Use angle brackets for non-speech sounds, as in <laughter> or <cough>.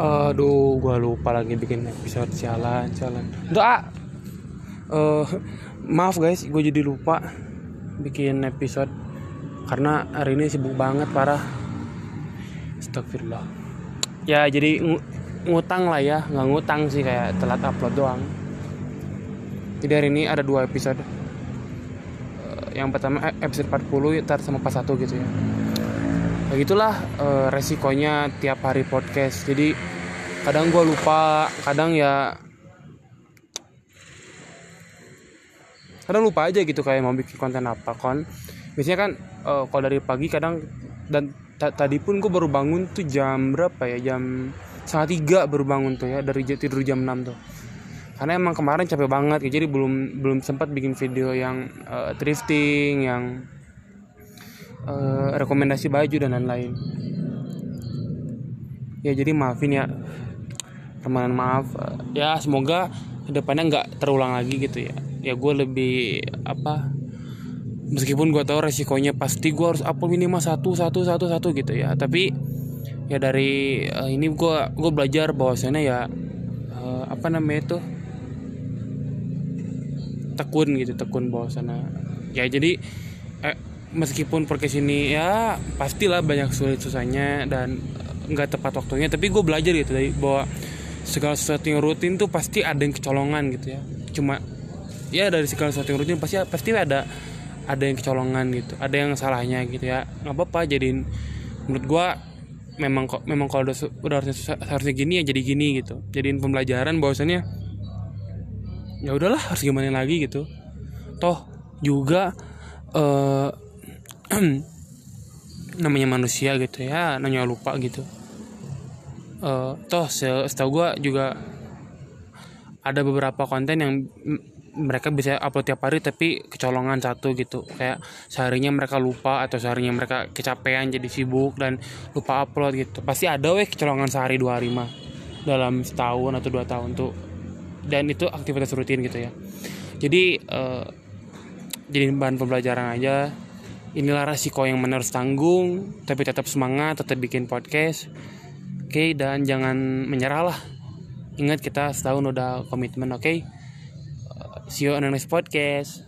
Aduh, gua lupa lagi bikin episode jalan, jalan. Doa. Eh, maaf guys, gue jadi lupa bikin episode karena hari ini sibuk banget parah. Astagfirullah. Ya jadi ng- ngutang lah ya, nggak ngutang sih kayak telat upload doang. Jadi hari ini ada dua episode. Eh, yang pertama eh, episode 40 ntar sama pas satu gitu ya ya gitulah eh, resikonya tiap hari podcast. Jadi kadang gue lupa kadang ya kadang lupa aja gitu kayak mau bikin konten apa kon. Biasanya kan eh, kalau dari pagi kadang dan ta- tadi pun gue baru bangun tuh jam berapa ya? Jam setengah tiga baru bangun tuh ya dari tidur jam 6 tuh. Karena emang kemarin capek banget ya, jadi belum belum sempat bikin video yang eh, thrifting yang eh, rekomendasi baju dan lain-lain. Ya jadi maafin ya. Permohonan maaf Eh, ya semoga ke depannya nggak terulang lagi gitu ya. Ya gue lebih apa meskipun gue tahu resikonya pasti gue harus upload minimal satu satu satu satu gitu ya. Tapi ya dari eh, ini gue gue belajar bahwasannya ya eh, apa namanya itu tekun gitu tekun bahwasannya. Ya jadi eh, meskipun podcast ini ya pastilah banyak sulit susahnya dan eh, nggak tepat waktunya. Tapi gue belajar gitu dari bahwa segala sesuatu yang rutin tuh pasti ada yang kecolongan gitu ya. Cuma ya dari segala sesuatu yang rutin pasti pasti ada ada yang kecolongan gitu ada yang salahnya gitu ya. Nggak apa-apa jadiin menurut gue memang kok memang kalau udah, udah harusnya harusnya gini ya jadi gini gitu. Jadiin pembelajaran bahwasannya ya udahlah harus gimana lagi gitu. Toh juga eh <clears throat> namanya manusia gitu ya nanya lupa gitu. Eh toh se- setahu gue juga ada beberapa konten yang mereka bisa upload tiap hari tapi kecolongan satu gitu. Kayak seharinya mereka lupa atau seharinya mereka kecapean jadi sibuk dan lupa upload gitu. Pasti ada weh kecolongan sehari dua hari mah dalam setahun atau dua tahun tuh. Dan itu aktivitas rutin gitu ya. Jadi eh, jadi bahan pembelajaran aja inilah resiko yang mana harus tanggung tapi tetap semangat tetap bikin podcast. Oke dan jangan menyerah lah. Ingat kita setahun udah komitmen oke? See you on the next podcast